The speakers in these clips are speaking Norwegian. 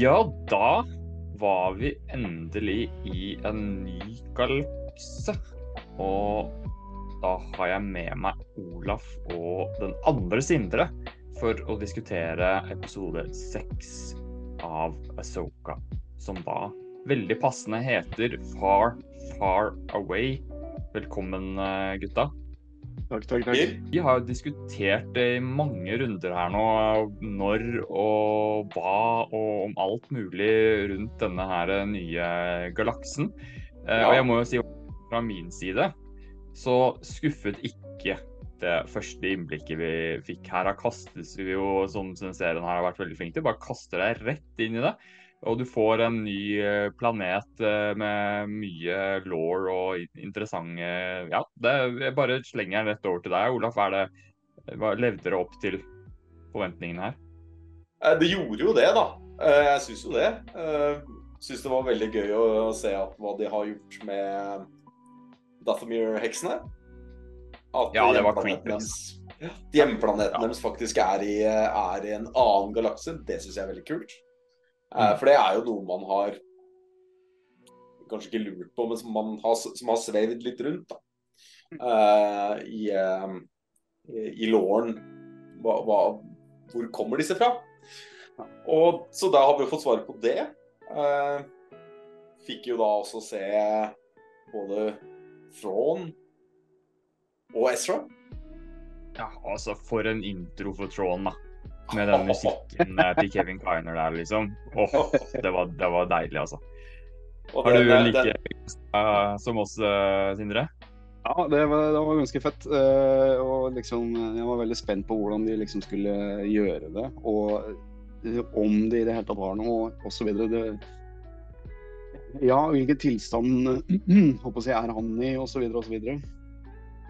Ja, da var vi endelig i en ny galakse. Og da har jeg med meg Olaf og den andre Sindre for å diskutere episode seks av Asoka. Som da veldig passende heter Far, Far Away. Velkommen, eh, gutta. Takk, takk, takk. Vi har jo diskutert det i mange runder her nå, når og hva og om alt mulig rundt denne her nye galaksen. Ja. Og jeg må jo si fra min side så skuffet ikke det første innblikket vi fikk. Her kastes vi jo, som serien her har vært veldig flink til, bare kaster deg rett inn i det. Og du får en ny eh, planet eh, med mye law og in- interessante Ja, det, jeg bare slenger den rett over til deg. Olaf, er det, levde dere opp til forventningene her? Eh, Det gjorde jo det, da. Jeg syns jo det. Syns det var veldig gøy å se hva de har gjort med Dathomir-heksene. At Ja, det var creepy, Hjemplaneten deres faktisk er i, er i en annen galakse. Det syns jeg er veldig kult. Eh, Mm. For det er jo noe man har kanskje ikke lurt på, men som, man har, som har svevd litt rundt. da. Uh, I, uh, i låren. Hva, hva, hvor kommer disse fra? Og, så da har vi fått svar på det. Uh, fikk jo da også se både Thrawn og Ezra. Ja, altså, for en intro for Thrawn, da. Med den musikken til Kevin Kiner der, liksom. Åh, det var, det var deilig, altså. Og Har du like uh, som oss, uh, Sindre? Ja, det var, det var ganske fett. Uh, og liksom, jeg var veldig spent på hvordan de liksom skulle gjøre det. Og eh, om de i det hele tatt var noe, osv. Ja, hvilken tilstand håper jeg, er han i, osv. osv.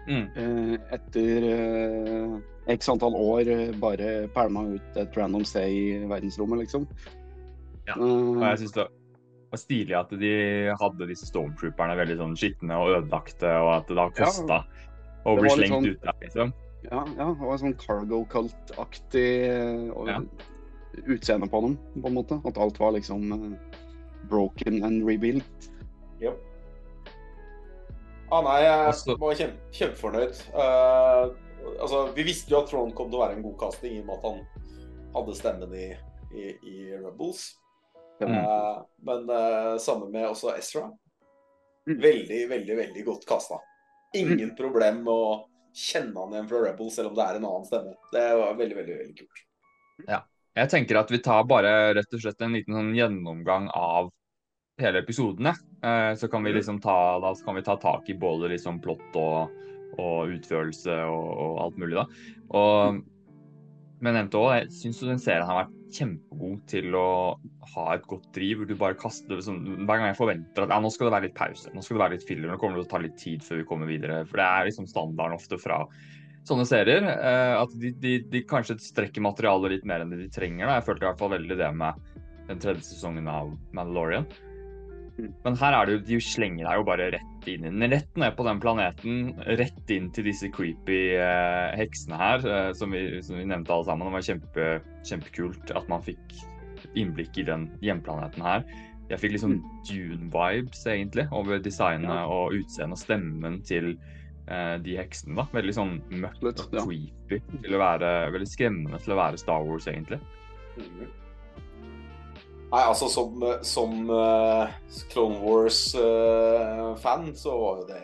Mm. Eh, etter eh, x antall år eh, bare pælma ut et random sted i verdensrommet, liksom. Ja, Og jeg syns det var stilig at de hadde disse stormtrooperne veldig sånn skitne og ødelagte, og at det da kosta å det bli slengt sånn- ut der, liksom. Ja, ja, det var sånn cargo cult-aktig Ja. utseende på dem, på en måte. At alt var liksom broken and rebuilt. Ja. Ah, nei, jeg var kjempe, kjempefornøyd. Uh, altså, vi visste jo at Throne kom til å være en god casting i og med at han hadde stemmen i, i, i Rebels. Mm. Uh, men uh, samme med også Ezra. Mm. Veldig, veldig veldig godt kasta. Ingen problem med å kjenne han igjen fra Rebels, selv om det er en annen stemme. Det var veldig, veldig, veldig kult. Jeg tenker at vi tar bare rett og slett en liten sånn gjennomgang av hele episoden. Eh, Så kan vi liksom ta, da kan vi ta tak i både liksom plott og, og utførelse og, og alt mulig. da. Og, men nevnte også, jeg syns den serien har vært kjempegod til å ha et godt driv. hvor du bare kaster liksom, Hver gang jeg forventer at ja, nå skal det være litt pause, nå skal det være litt filler, nå kommer det til å ta litt tid før vi kommer videre. For det er liksom standarden ofte fra sånne serier. Eh, at de, de, de kanskje strekker materialet litt mer enn det de trenger. Da. Jeg følte i hvert fall veldig det med den tredje sesongen av Mandalorian. Mm. Men her er det jo, de slenger deg jo bare rett inn i den. Rett ned på den planeten. Rett inn til disse creepy eh, heksene her, eh, som, vi, som vi nevnte alle sammen. Det var kjempe, kjempekult at man fikk innblikk i den hjemplaneten her. Jeg fikk liksom Dune-vibes, egentlig, over designet og utseendet og stemmen til eh, de heksene. da. Veldig sånn mørkt og creepy. til å være, Veldig skremmende til å være Star Wars, egentlig. Nei, altså som, som uh, Clone Wars-fan så var jo det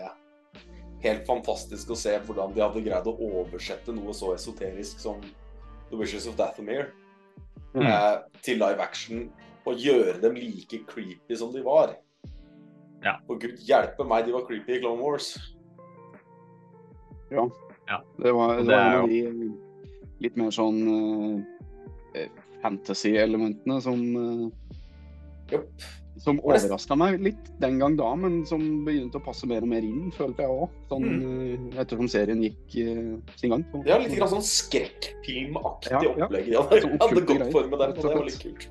helt fantastisk å se hvordan de hadde greid å oversette noe så esoterisk som The Wishes of Dathomir Mm. uh, til live action og gjøre dem like creepy som de var. Ja. Og gud hjelpe meg, de var creepy i Clone Wars. Det var, det det var en litt mer sånn eh, fantasy-elementene som uh, Jopp. Som overraska meg litt den gang da, men som begynte å passe mer og mer inn, følte jeg òg. Sånn, mm. ettersom serien gikk uh, sin gang. på Ja, litt grann sånn skrekkfilmaktig Ja, ja. opplegg. Ja, Sånn hadde okkulte gått for meg der, og det var litt kult.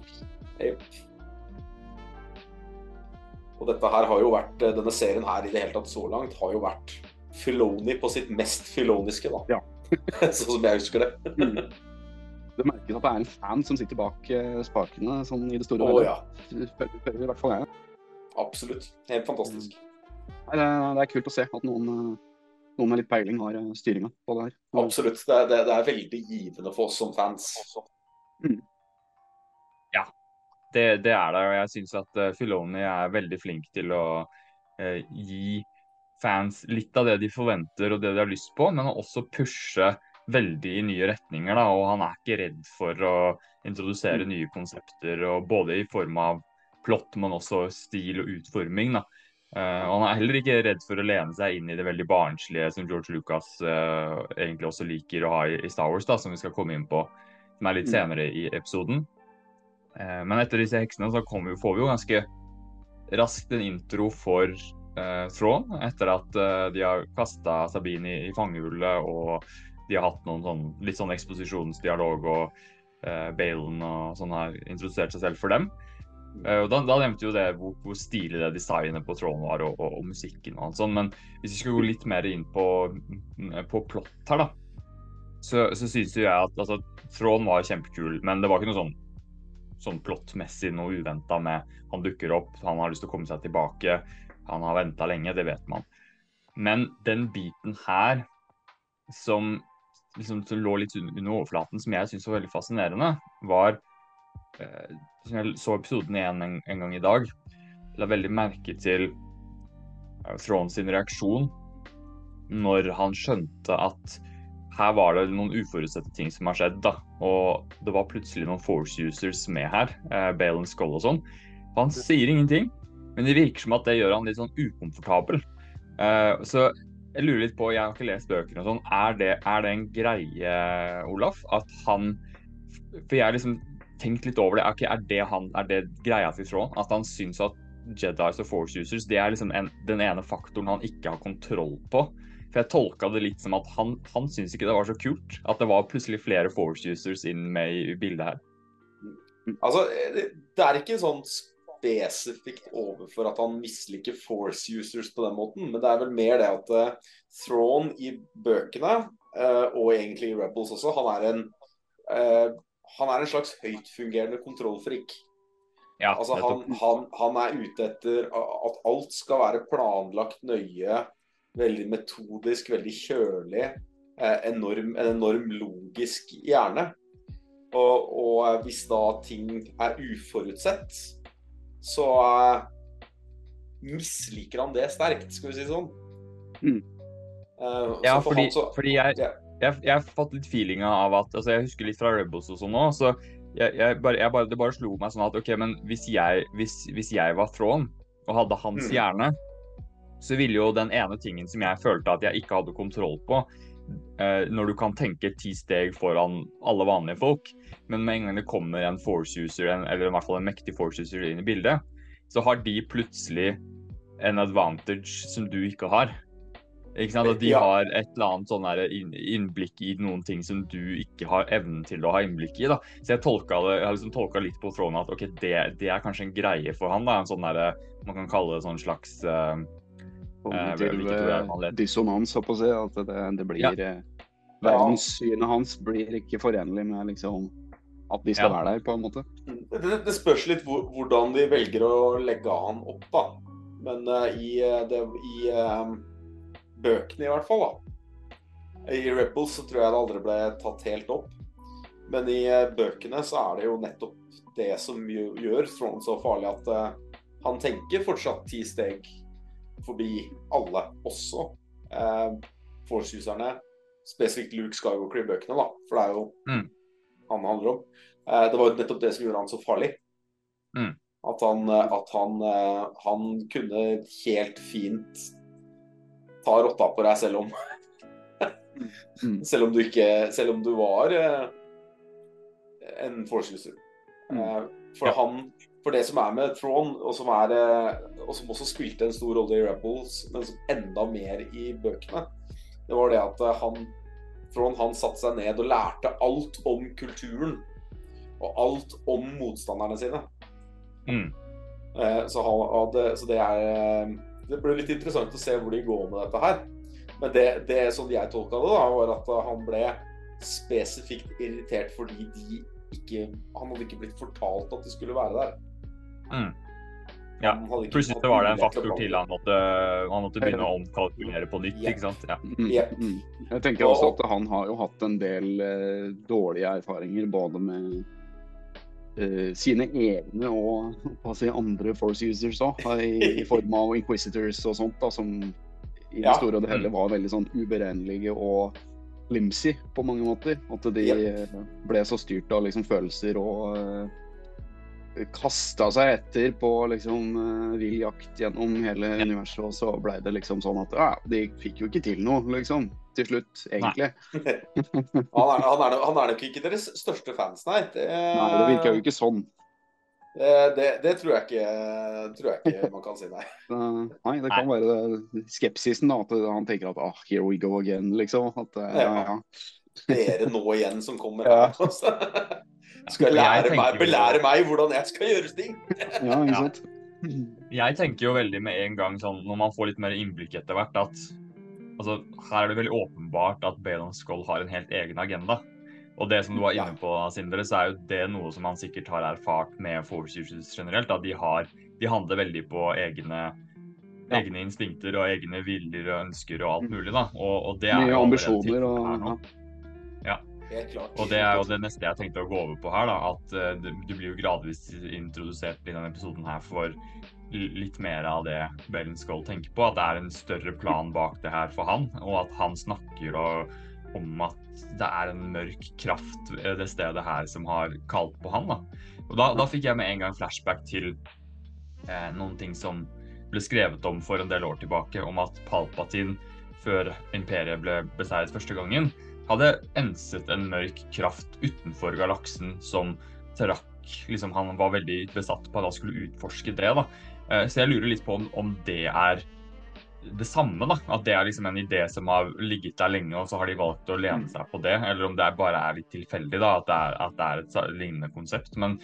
Og dette her har jo vært, eh, denne serien her i det hele tatt så langt har jo vært Filoni på sitt mest filoniske, da. Ja. sånn som jeg husker det. Mm. Det merkes at det er en fan som sitter bak eh, spakene sånn i det store og hele. ja, i hvert fall jeg. absolutt. Helt fantastisk. Det er, det er kult å se at noen, eh, noen med litt peiling har eh, styringa på det her. Absolutt. Det, er- det, er veldig givende for oss som fans. Det, det er det, og jeg syns at Filoni er veldig flink til å eh, gi fans litt av det de forventer og det de har lyst på, men også pushe veldig i nye retninger. Da, og han er ikke redd for å introdusere nye konsepter, og både i form av plott, men også stil og utforming. Da. Uh, han er heller ikke redd for å lene seg inn i det veldig barnslige som George Lucas uh, egentlig også liker å ha i, i Star Wars, da, som vi skal komme inn på som er litt Mm. senere i episoden. Uh, Men etter disse heksene så vi, får vi jo ganske raskt en intro for uh, Thrawn, etter at de har kasta Sabine i, i fangehullet og de har hatt noen sånn, litt sånn eksposisjonsdialog og eh, Balen og sånn har introdusert seg selv for dem. Eh, og da, da nevnte jo det hvor, hvor stilig det designet på Thrawn var og, og, og musikken og alt sånt, men hvis vi skal gå litt mer inn på, på plott her, da, så, så syns jo jeg at altså, Thrawn var kjempekul, men det var ikke noe sånn sånn plottmessig noe uventa med han dukker opp, han har lyst til å komme seg tilbake, han har venta lenge, det vet man. Men den biten her som liksom som lå litt under overflaten, som jeg syns var veldig fascinerende, var eh, Jeg så episoden igjen en, en gang i dag. La veldig merke til eh, Thrawn sin reaksjon når han skjønte at her var det noen uforutsette ting som har skjedd. da, Og det var plutselig noen force users med her. Eh, Balen Skull og sånn. Han sier ingenting, men det virker som at det gjør han litt sånn ukomfortabel. Eh, så jeg lurer litt på, jeg har ikke lest bøkene og sånn, er er det en greie, Olaf, at han For jeg har liksom tenkt litt over det. Er, er det, han, er det greia til Thrawn? At han syns at Jedis og Force users det er liksom en, den ene faktoren han ikke har kontroll på. For jeg tolka det litt som at han, han syntes ikke det var så kult. At det var plutselig flere Force users inn med i bildet her. Altså, det er ikke sånn spesifikt overfor at han misliker force users på den måten, men det er vel mer det at uh, Thrawn i bøkene, uh, og egentlig i Rebels også, han er en uh, han er en slags høytfungerende kontrollfrik. Ja, Altså, han, han, han er ute etter at alt skal være planlagt nøye, veldig metodisk, veldig kjølig. Enorm, en enorm logisk hjerne. Og, og hvis da ting er uforutsett, så eh, misliker han det sterkt, skal vi si sånn. Mm. Uh, Ja, så for fordi, så- fordi jeg, jeg, jeg har fått litt feelinga av at altså Jeg husker litt fra Rebels og sånn òg, så jeg, jeg bare, jeg bare, det bare slo meg sånn at OK, men hvis jeg, hvis, hvis jeg var Thrawn og hadde hans Mm. hjerne, så ville jo den ene tingen som jeg følte at jeg ikke hadde kontroll på uh, Når du kan tenke ti steg foran alle vanlige folk, men med en gang det kommer en force user, eller i hvert fall en mektig force user inn i bildet, så har de plutselig en advantage som du ikke har. Ikke sant? At de har et eller annet sånn her innblikk i noen ting som du ikke har evnen til å ha innblikk i. da. Så jeg tolka det, jeg har liksom tolka litt på tråden at ok, det, det er kanskje en greie for han. da, en sånn der, Man kan kalle det sånn slags uh, Kognitiv leter? dissonans, holdt på å si. At det, det blir Ja. Verdenssynet hans blir ikke forenlig med liksom at de skal Ja. være der, på en måte. Det, det, det spørs litt hvor, hvordan de velger å legge han opp, da. Men uh, i, eh, det, i eh, bøkene, i hvert fall, da. I Rebels så tror jeg det aldri ble tatt helt opp. Men i uh, bøkene så er det jo nettopp det som gjør, Throne så farlig, at uh, han tenker fortsatt ti steg forbi alle, også eh, Force-userne. Spesifikt Luke Skywalker i bøkene, da. For det er jo Mm. Han handler om. Eh, det var jo nettopp det som gjorde han så farlig. Mm. At han, eh, at han, eh, han kunne helt fint ta rotta på deg selv om Mm. Selv om du ikke Selv om du var en force-user. Mm. Eh, for Ja. han For det som er med Thrawn, og som, er, og som også spilte en stor rolle i Rebels, men som enda mer i bøkene, det var det at han Thrawn han satte seg ned og lærte alt om kulturen. Og alt om motstanderne sine. Mm. Eh, så, han, det, så det er eh, Det ble litt interessant å se hvor de går med dette her. Men det, det som jeg tolka det, da, var at han ble spesifikt irritert fordi de ikke Han hadde ikke blitt fortalt at de skulle være der. Mm. Ja. Plutselig så var det en faktor til han måtte, han måtte begynne å omkalkulere på nytt. Ikke sant? Ja. Mm, mm. Jeg tenker også at han har jo hatt en del eh, dårlige erfaringer både med eh, sine egne og hva si, andre force users òg, i, i form av inquisitors og sånt, da, som i det Ja. store og det hele var veldig sånn uberegnelige og flimsy på mange måter. At de eh, ble så styrt av liksom følelser og uh, kasta seg etter på liksom uh, vill jakt gjennom hele universet, og så ble det liksom sånn at ja, de fikk jo ikke til noe, liksom. Til slutt, egentlig. Han er, han, er, han er nok ikke deres største fans, nei. Det, Nei, det virka jo ikke sånn. det, det, tror, jeg ikke, tror jeg ikke man kan si, nei. Nei, det kan være skepsisen, da. At han tenker at ah, here we go again, liksom. At, uh, ja, ja. Dere nå igjen som kommer Ja. her. Altså. Skal Jeg lære meg, belære meg hvordan jeg skal gjøre ting. ja, ikke sant? Jeg tenker jo veldig med en gang sånn, når man får litt mer innblikk etter hvert, at altså, her er det veldig åpenbart at Baylon Skull har en helt egen agenda. Og det som du var inne på, Sindre, så er jo det noe som man sikkert har erfart med Force Users generelt. At de, har, de handler veldig på egne, Ja. egne instinkter og egne viljer og ønsker og alt mulig. da. Og, og det er Mye jo ambisjoner og nå. ja. Og det er jo det neste jeg tenkte å gå over på her, da. At eh, du blir jo gradvis introdusert i denne episoden her for litt mer av det Bellen Skull tenker på. At det er en større plan bak det her for han, og at han snakker og, om at det er en mørk kraft det stedet her som har kalt på han. da. Og da, da fikk jeg med en gang flashback til eh, noen ting som ble skrevet om for en del år tilbake, om at Palpatine, før imperiet ble beseiret første gangen, hadde enset en mørk kraft utenfor galaksen som trakk liksom, Han var veldig besatt på at han skulle utforske det. da. Eh, Så jeg lurer litt på om, om det er det samme. da, At det er liksom en idé som har ligget der lenge, og så har de valgt å lene seg på det. Eller om det bare er litt tilfeldig da, at det er, at det er et lignende konsept. Men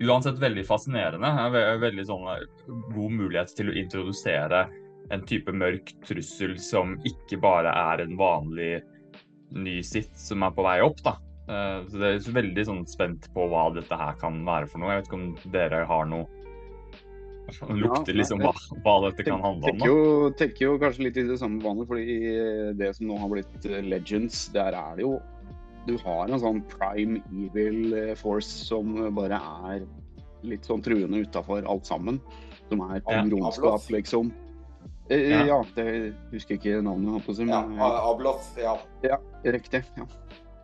uansett veldig fascinerende. Veldig sånn eh, god mulighet til å introdusere en type mørk trussel som ikke bare er en vanlig ny sitt som er på vei opp. da. Eh, Så det er veldig sånn spent på hva dette her kan være for noe. Jeg vet ikke om dere har noe Lukter liksom hva, hva dette kan handle om. Tenker jo, tenker jo kanskje litt i det samme banen, fordi det som nå har blitt eh, Legends, der er det jo Du har en sånn prime evil eh, force som bare er litt sånn truende utafor alt sammen. Som er Ja, pengronskap, liksom. Eh, Ja. ja. det husker jeg ikke navnet, holdt på å si. Men, ja. Abloth, ja. Ja, riktig. ja.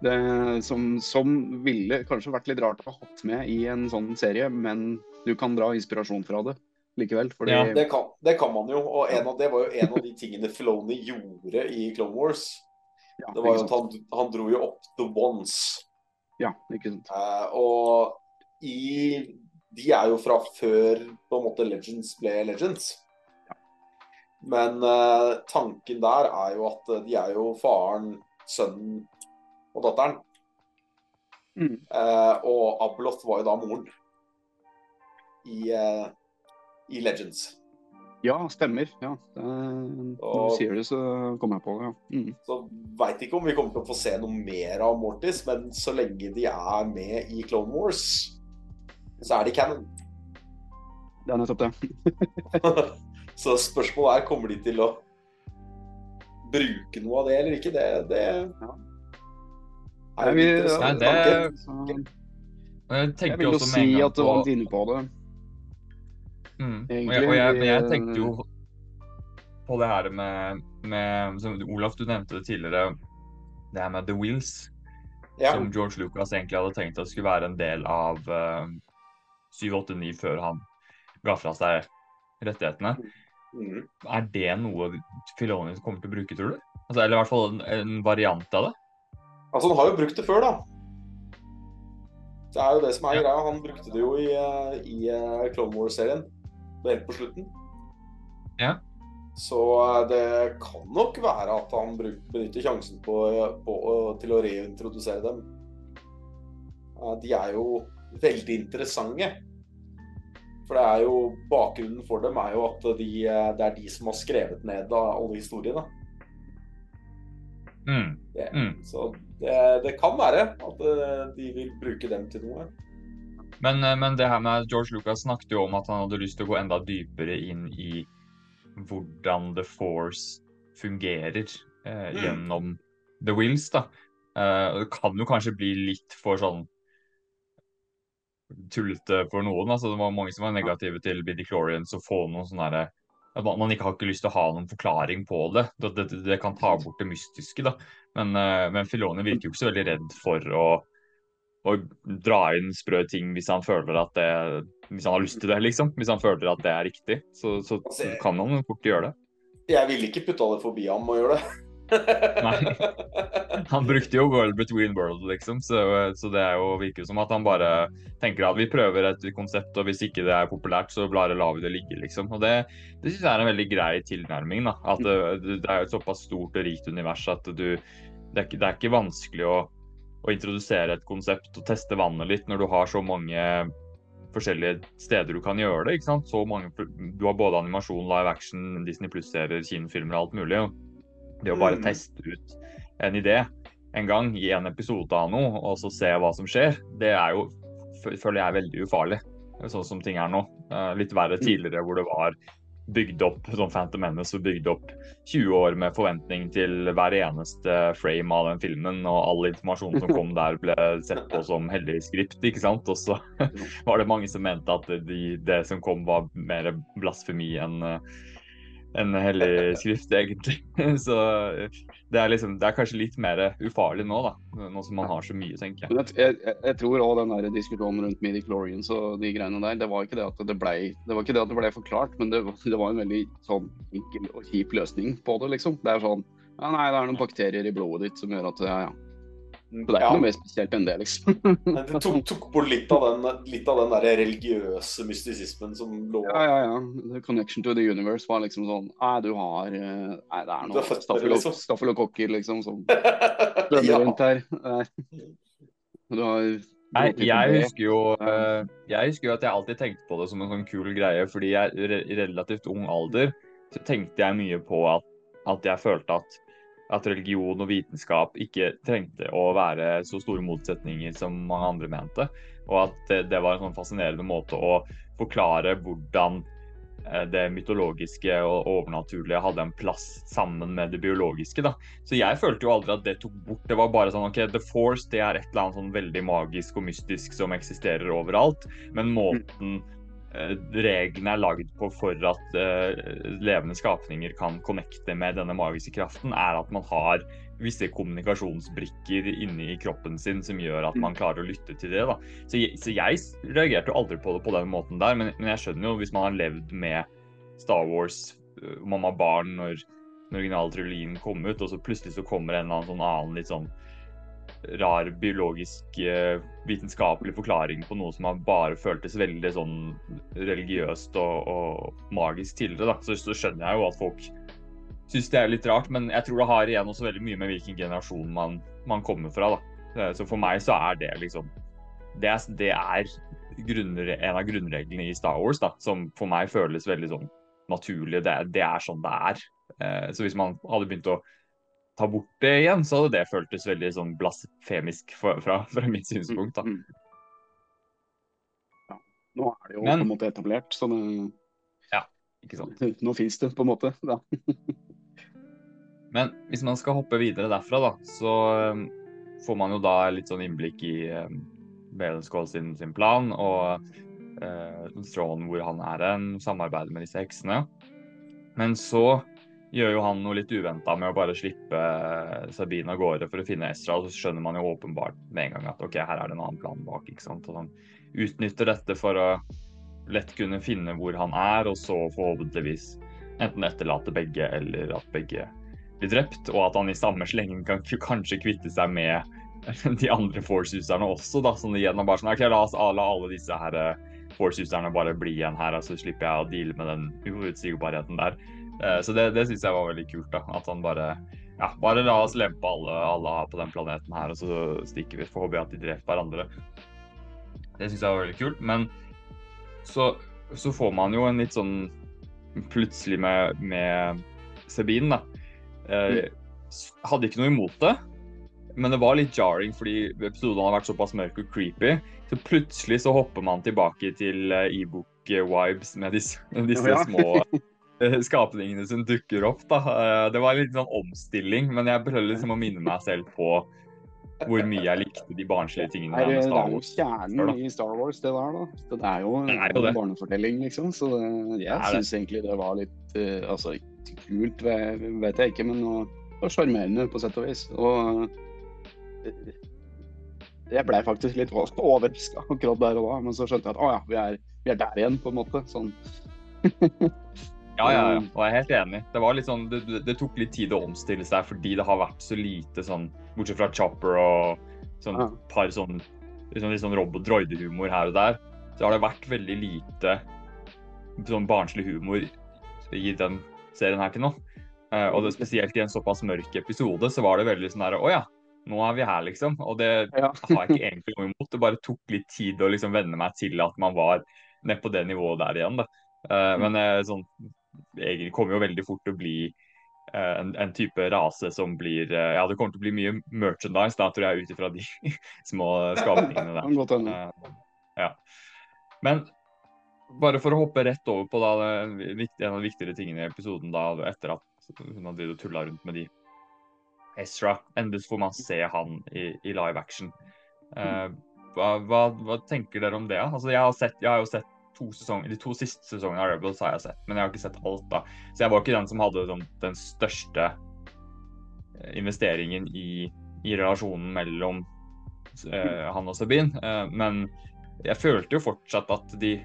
Det, som, som ville kanskje vært litt rart å ha hatt med i en sånn serie, men du kan dra inspirasjon fra det likevel. Fordi Ja, Det kan, det kan man jo. Og en av, det var jo en av de tingene Filoni gjorde i Clone Wars. ja, Det var jo at han, han dro jo opp The Ones. Ja, ikke sant. Eh, og i De er jo fra før på en måte Legends ble Legends. Men uh, tanken der er jo at eh, de er jo faren, sønnen og datteren. Mm. Uh, og Abeloth var jo da moren i, uh, i Legends. Ja, stemmer. Ja. Det, når du sier det, så kommer jeg på det. Ja. Mm. Så veit ikke om vi kommer til å få se noe mer av Mortis, men så lenge de er med i Clone Wars, så er de canon. Det er nettopp det. så spørsmålet er kommer de til å bruke noe av det eller ikke. Det, det er jo interessant Nei, det- tanke. Jeg jeg vil jo si at du var litt inne på det. Mm. Og, jeg, og jeg, men jeg tenkte jo på det her med, med som Olaf, du nevnte det tidligere, det her med The Wheels. Ja. Som George Lucas egentlig hadde tenkt at skulle være en del av uh, 789 før han ga fra seg rettighetene. Mhm. Er det noe Filoni kommer til å bruke, tror du? Altså, eller i hvert fall en, en variant av det? Altså, han har jo brukt det før, da. Det er jo det som er Ja. greia. Han brukte det jo i, eh, i eh, Clone Wars-serien helt på slutten. Ja. Så eh, det kan nok være at han benytter sjansen på, på, til å reintrodusere dem. De er jo veldig interessante. For det er jo bakgrunnen for dem er jo at de, det er de som har skrevet ned alle historiene. Mm. Det, Mm. Så det, det kan være at eh, de vil bruke dem til noe. Men, eh, men det her med George Lucas snakket jo om at han hadde lyst til å gå enda dypere inn i hvordan The Force fungerer eh, Mm. gjennom The Wills, da. Eh, det kan jo kanskje bli litt for sånn tullete for noen. altså Det var mange som var negative til Bidichlorians og få noen sånn derre at man, ikke har ikke lyst til å ha noen forklaring på det. Det, det, det kan ta bort det mystiske, da. Men, eh, men Filoni virker jo ikke så veldig redd for å, å dra inn sprø ting hvis han føler at det Hvis han har lyst til det, liksom. Hvis han føler at det er riktig, så, så Altså, kan han fort gjøre det. Jeg ville ikke putta det forbi ham å gjøre det. Han brukte jo World Between World, liksom, så, så det jo, virker jo som at han bare tenker at vi prøver et konsept, og hvis ikke det er populært, så lar vi det ligge, liksom. Og det, det syns jeg er en veldig grei tilnærming, da. At det, det er jo et såpass stort og rikt univers at du Det er ikke, det er ikke vanskelig å, å introdusere et konsept og teste vannet litt når du har så mange forskjellige steder du kan gjøre det. ikke sant? Så mange, Du har både animasjon, live action, Disney Pluss-serier, kinofilmer og alt mulig. og Det å bare Mm. teste ut en idé en gang i en episode av noe, og så se hva som skjer, det er jo, føler jeg, veldig ufarlig. Sånn som ting er nå. Eh, Litt verre tidligere hvor det var bygd opp som Phantom Menace og bygd opp 20 år med forventning til hver eneste frame av den filmen, og all informasjon som kom der ble sett på som hellig skript, ikke sant. Og så var det mange som mente at de, det som kom var mer blasfemi enn eh, enn hellig skrift, egentlig. Så det er liksom Det er kanskje litt mer ufarlig nå, da. Nå som man har så mye, tenker jeg. Jeg, jeg, jeg- tror òg den der diskusjonen rundt midi-chlorians og de greiene der, det var ikke det at det ble, at det ble forklart, men det, det var en veldig sånn enkel og kjip løsning på det, liksom. Det er sånn ja, nei, det er noen bakterier i blodet ditt som gjør at ja, ja. Så det er ikke Ja. noe mer spesielt enn det, liksom. Men det tok, tok bort litt av den, litt av den der religiøse mystisismen som lå Ja, ja, ja. The connection to the universe var liksom sånn Nei, du har eh, Nei, det er Du noe har føtter, staffelo- liksom. staffelokokker, liksom, som dømmer ja. rundt her. Nei. Du har Nei, jeg husker jo eh, Jeg husker jo at jeg alltid tenkte på det som en sånn kul greie, fordi jeg i relativt ung alder så tenkte jeg mye på at, at jeg følte at, at religion og vitenskap ikke trengte å være så store motsetninger som mange andre mente. Og at det, var en sånn fascinerende måte å forklare hvordan eh, det mytologiske og overnaturlige hadde en plass sammen med det biologiske. da. Så jeg følte jo aldri at det tok bort. Det var bare sånn OK, The Force det er et eller annet sånn veldig magisk og mystisk som eksisterer overalt. Men måten reglene er lagd på for at eh, levende skapninger kan connecte med denne magiske kraften, er at man har visse kommunikasjonsbrikker inni kroppen sin som gjør at man klarer å lytte til det. da. Så jeg, så jeg reagerte jo aldri på det på den måten der, men, men jeg skjønner jo hvis man har levd med Star Wars, øh, man var barn når den originale trilogien kom ut, og så plutselig så kommer en eller annen sånn annen litt sånn rar biologisk eh, vitenskapelig forklaring på noe som har bare føltes veldig sånn religiøst og, og magisk tidligere, da. Så, så skjønner jeg jo at folk syns det er litt rart, men jeg tror det har igjen også veldig mye med hvilken generasjon man, man kommer fra, da. Eh, Så for meg så er det liksom Det er, det er grunner, en av grunnreglene i Star Wars, da, som for meg føles veldig sånn naturlig. Det, det er sånn det er. Eh, Så hvis man hadde begynt å ta bort det igjen, så hadde det føltes veldig sånn blasfemisk fra, fra, mitt synspunkt. da. Mm. Ja. Nå er det jo Men- på en måte etablert, så det, Ikke sant? nå fins det på en måte. Da. Men hvis man skal hoppe videre derfra, da, så um, får man jo da litt sånn innblikk i um, Balenskål sin, sin plan og uh, Strawn hvor han er en, samarbeid med disse heksene. Men så gjør jo han noe litt uventa med å bare slippe uh, Sabine av gårde for å finne Ezra, og så skjønner man jo åpenbart med en gang at ok, her er det en annen plan bak. ikke sant? Og han utnytter dette for å lett kunne finne hvor han er, og så forhåpentligvis enten etterlate begge, eller at begge blir drept, og at han i samme slengen kan kanskje kvitte seg med de andre Force-userne også, da, sånn igjen og bare sånn, ok, la oss la alle disse her eh, Force-userne bare bli igjen her, og så slipper jeg å deale med den uforutsigbarheten der. Eh, Så det, det syns jeg var veldig kult, da, at han bare ja, bare la oss lempe alle, alle på den planeten her, og så stikker vi. Får håpe at de dreper hverandre. Det syns jeg var veldig kult. Men så så får man jo en litt sånn plutselig med, med Sabine, da. Eh, hadde ikke noe imot det, men det var litt jarring fordi episoden har vært såpass mørk og creepy. Så plutselig så hopper man tilbake til eh, e-book-vibes med disse, disse Ja. små skapningene som dukker opp. da. Eh, Det var en liten sånn omstilling, men jeg prøvde liksom å minne meg selv på hvor mye jeg likte de barnslige tingene Nei, med det er jo kjernen i Star Wars, det der, da. Det er jo Det er jo en barnefortelling, liksom. Så det, jeg syns egentlig det var litt eh, Altså, kult vet jeg ikke, men det var sjarmerende på sett og vis. Og eh, jeg blei faktisk litt overraska akkurat der og da, men så skjønte jeg at å ja, vi er, vi er der igjen, på en måte. Sånn. Ja, ja, ja. Og jeg er helt enig. Det, var litt sånn, det, det- tok litt tid å omstille seg fordi det har vært så lite sånn Bortsett fra Chopper og sånn Ja. par sånn, liksom, litt sånn robot-droidehumor her og der, så har det vært veldig lite sånn barnslig humor i den serien her til nå. Uh, og det, spesielt i en såpass mørk episode så var det veldig sånn der Å ja, nå er vi her, liksom. Og det Ja. har jeg ikke egentlig noe imot. Det bare tok litt tid å liksom venne meg til at man var nede på det nivået der igjen. Da. Eh, men eh, sånn, egentlig kommer jo veldig fort til å bli eh, en, en type rase som blir eh, Ja, det kommer til å bli mye merchandise, da, tror jeg, ut ifra de små skapningene der. Godt. Eh, ja. Men bare for å hoppe rett over på da, viktig- en av de viktigere tingene i episoden da, etter at hun hadde tulla rundt med de Ezra. Endelig får man se han i, i live action. Uh, hva, hva, hva tenker dere om det? Altså, jeg, har sett, jeg har jo sett to sesonger, De to siste sesongene av Rebels har jeg sett, men jeg har ikke sett alt. da. Så jeg var ikke den som hadde sånn, den største eh, investeringen i, i relasjonen mellom uh, han og Sabine. Uh, men jeg følte jo fortsatt at de,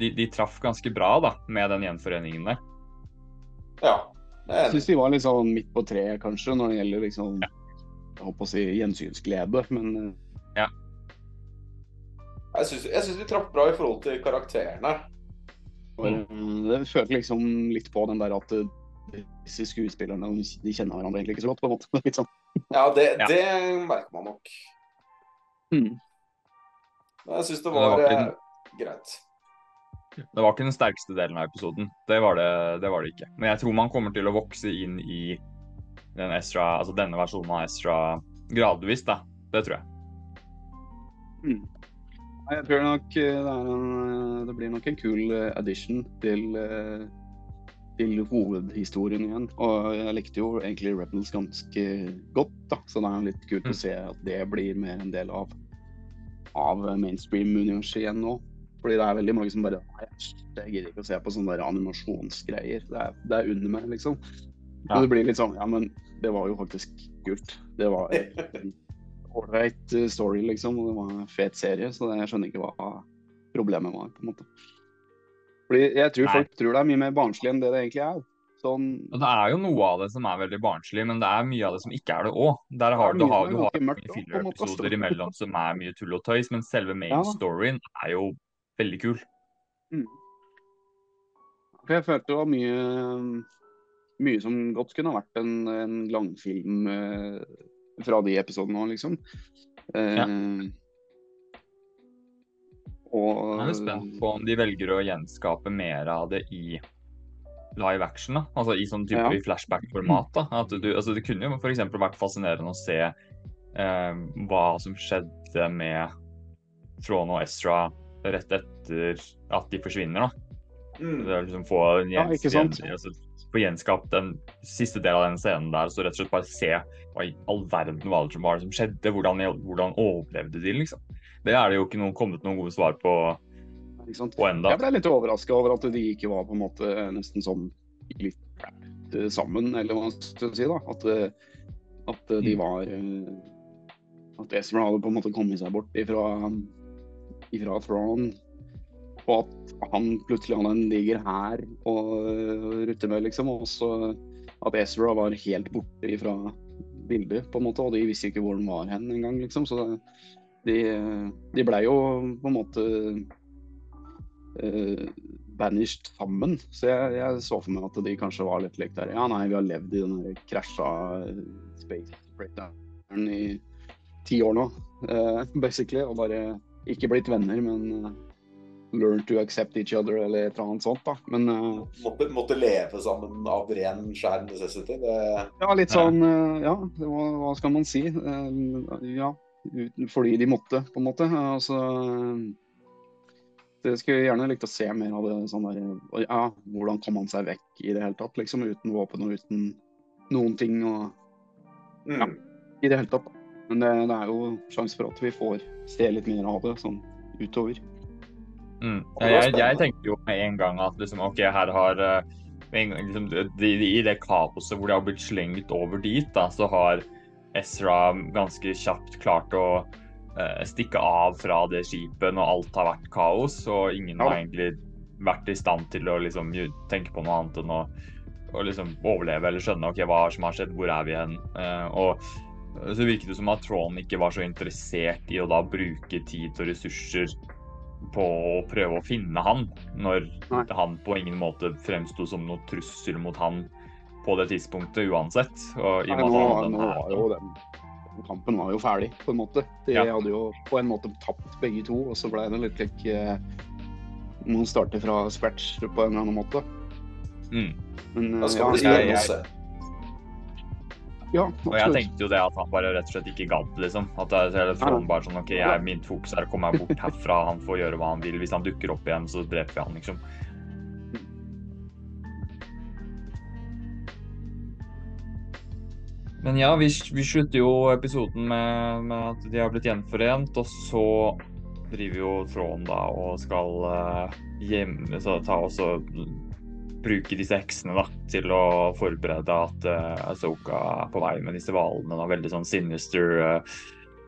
de, de traff ganske bra da, med den gjenforeningen der. Ja. er Jeg syns de var litt sånn midt på treet, kanskje, når det gjelder liksom Jeg håper å si gjensynsglede, men eh, Jeg syns, vi traff bra i forhold til karakterene. bare, det følte liksom litt på den der at eh, disse skuespillerne de kjenner hverandre egentlig ikke så godt, på en måte. Litt sånn. Ja, det, Ja. det merker man nok. Mm. Men jeg syns det var, det var, ikke eh, greit. Det var ikke den sterkeste delen av episoden. Det var det, det var det ikke. Men jeg tror man kommer til å vokse inn i den Ezra, altså denne versjonen av Ezra gradvis, da. Det tror jeg. Mm. Jeg tror nok eh, det, er en, eh, det blir nok en kul eh, addition til, til hovedhistorien igjen. Og jeg likte jo egentlig Rebels ganske godt, da. så det er litt kult Mm. å se at det blir mer en del av, av mainstream-universet igjen nå. Fordi det er veldig mange som bare Nei, jeg gidder ikke å se på sånne der animasjonsgreier. Det er, det er under meg, liksom. Ja. Men det blir litt sånn Ja, men det var jo faktisk kult. Det var ålreit eh, story, liksom. Og det var en fet serie, så jeg skjønner ikke hva problemet var, på en måte. Fordi jeg tror Nei. folk tror det er mye mer barnslig enn det det egentlig er. Sånn det er jo noe av det som er veldig barnslig, men det er mye av det som ikke er det òg. Der har du har, du har mye mørkt mange også, på en filler måte. episoder imellom som er mye tull og tøys, men selve main Ja. storyen er jo veldig kul. For jeg følte det var mye mye som godt kunne vært en, en langfilm eh, fra de episodene òg, liksom. Eh, Ja. Og Jeg er spent på om de velger å gjenskape mer av det i live action. da. Altså i sånn type Ja. flashback-format. da. At du, altså Det kunne jo f.eks. vært fascinerende å se eh, hva som skjedde med Throne og Ezra rett etter at de forsvinner. da. Mm. Det er liksom få, en Ja, ikke sant? gjen- altså, få gjenskapt den siste delen av den scenen der, så rett og slett bare se hva i all verden var det som, var det som skjedde. Hvordan, hvordan overlevde de, liksom. Det er det jo ikke noen, kommet noen gode svar på, på enda. Jeg ble litt overraska over at de ikke var på en måte nesten sånn litt eh, sammen, eller hva man skal si. da. At, eh, at eh, de Mm. var At Ezra hadde på en måte kommet seg bort ifra, ifra Thrawn. Og at han plutselig hadde en diger hær å med, liksom. Og også at Ezra var helt borte ifra bildet, på en måte. Og de visste ikke hvor han var hen engang, liksom. Så de, de blei jo på en måte uh, banished sammen. Så jeg, jeg så for meg at de kanskje var litt likt der. Ja, nei, vi har levd i den krasja eh, space breakdownen i ti år nå, uh, basically. Og bare ikke blitt venner, men learn to accept each other eller et eller annet sånt. da. Men uh, måtte, måtte, leve sammen av ren skjær necessity. Det... Ja, litt sånn uh, Ja, hva, hva, skal man si? Uh, ja, fordi de måtte, på en måte. Altså det skulle jeg gjerne likt å se mer av det sånn der Ja, hvordan kom han seg vekk i det hele tatt, liksom? Uten våpen og uten noen ting og Ja, mm. i det hele tatt. Men det, det er jo sjanse for at vi får se litt mer av det sånn utover. Mm. Jeg, jeg, tenkte jo med en gang at liksom, OK, her har gang, liksom, de, de, I det kaoset hvor de har blitt slengt over dit, da, så har Ezra ganske kjapt klart å uh, stikke av fra det skipet når alt har vært kaos, og ingen ja. har egentlig vært i stand til å liksom, tenke på noe annet enn å, å liksom, overleve eller skjønne ok, hva som har skjedd, hvor er vi hen? Uh, og så virket det som at Tron ikke var så interessert i å da bruke tid og ressurser på å prøve å finne han, når Nei. han på ingen måte fremsto som noe trussel mot han på det tidspunktet uansett. Og i Nei, nå, nå var jo den, den, kampen var jo ferdig, på en måte. De ja. hadde jo på en måte tapt begge to, og så ble det litt like uh, Noen starter fra scratch på en eller annen måte. Mm. Men uh, ja, jeg, jeg, ja, og jeg tenkte jo det at han bare rett og slett ikke gadd, liksom. At telefonen bare sånn OK, jeg, mitt fokus er å komme meg bort herfra, han får gjøre hva han vil. Hvis han dukker opp igjen, så dreper vi han, liksom. Men ja, vi, vi slutter jo episoden med, med, at de har blitt gjenforent, og så driver jo Tråden da og skal uh, hjem, så ta også bruke disse heksene da, til å forberede at uh, Asoka er på vei med disse hvalene. Veldig sånn sinister. Uh,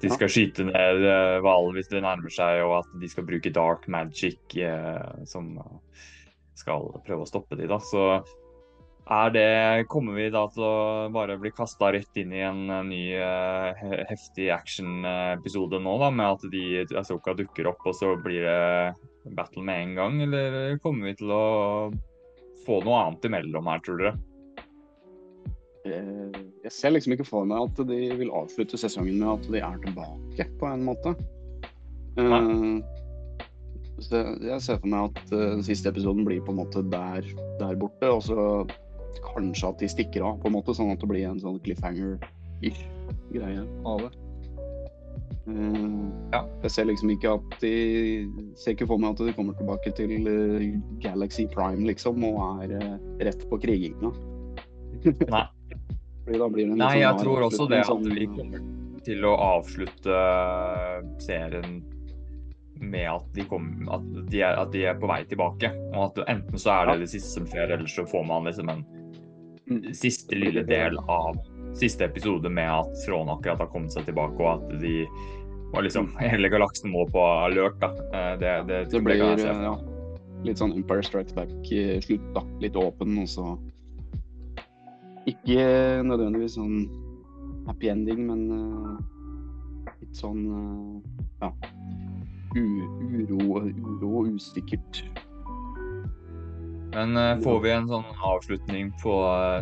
de skal skyte ned uh, hvis det nærmer seg, og at de skal bruke dark magic uh, som skal prøve å stoppe de da. Så er det Kommer vi da til å bare bli kasta rett inn i en ny heftig action-episode nå, da, med at de Asoka dukker opp, og så blir det battle med en gang, eller kommer vi til å få noe annet imellom her, tror dere? Eh, jeg ser liksom ikke for meg at de vil avslutte sesongen med at de er tilbake, på en måte. Nei. Eh, så jeg ser for meg at den siste episoden blir på en måte der, der borte, og så kanskje at de stikker av, på en måte, sånn at det blir en sånn cliffhanger-ish greie av det. Uh, ja. Jeg ser liksom ikke at de ser ikke for meg at de kommer tilbake til uh, Galaxy Prime, liksom, og er uh, rett på kriginga. Nei. Nei, sånn jeg tror også det at sånn, vi kommer til å avslutte serien med at de, kom, at, de er, at de, er, på vei tilbake. Og at enten så er det det siste som skjer, eller så får man liksom en mm. siste lille del av siste episode med at Från akkurat har kommet seg tilbake, og at de var liksom hele galaksen må på alert. da. Eh, det, det, det blir ja, litt sånn Empire Strikes Back-slutt. da. Litt åpen, og så Ikke nødvendigvis sånn happy ending, men uh, litt sånn uh, ja uro, uro og usikkert. Men uh, får vi en sånn avslutning på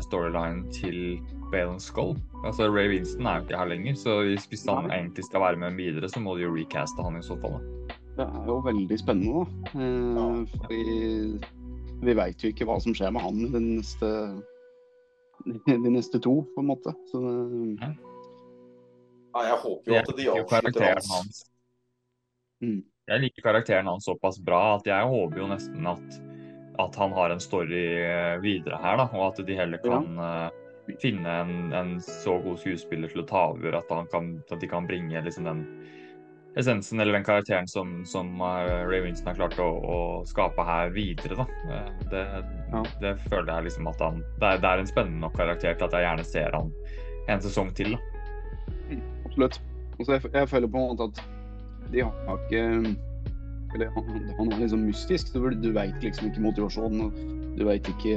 storyline til Bale Skull. Altså, Ray Winston er jo ikke her lenger, så hvis han egentlig skal være med videre, så må de jo recaste han i så fall. Det er jo veldig spennende, da. Eh, fordi vi veit jo ikke hva som skjer med han de neste, de neste to, på en måte. Så det... Nei, jeg håper jo at de avslutter hans. Mm. Jeg liker karakteren hans såpass bra at jeg håper jo nesten at, at han har en story videre her, da, og at de heller kan ja. Eh, finne en, en, så god skuespiller til å ta over at, kan, at de kan bringe liksom den essensen eller den karakteren som, som uh, Ray Winston har klart å, å, skape her videre. Da. Eh, det, ja. det, føler jeg liksom at han det er, det er, en spennende nok karakter til at jeg gjerne ser han en sesong til. Da. Mm, absolutt. Altså, jeg, jeg, føler på en måte at de har ikke eller han, han er liksom mystisk. Du, du veit liksom ikke motivasjonen. Du veit ikke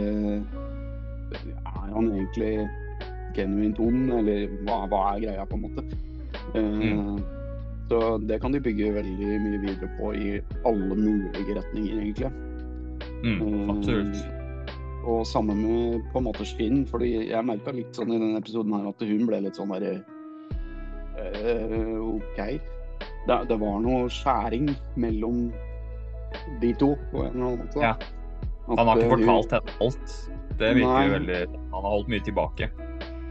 er han egentlig genuint ond, eller hva, hva, er greia, på en måte? Mm. Så det kan de bygge veldig mye videre på i alle mulige retninger, egentlig. Mm, eh, absolutt. og sammen med på en måte Skinn, fordi jeg merka litt sånn i denne episoden her at hun ble litt sånn derre uh, OK. Det, det, var noe skjæring mellom de to på en eller annen måte. Ja. Han har ikke eh, fortalt henne alt. Det virker jo veldig Han har holdt mye tilbake.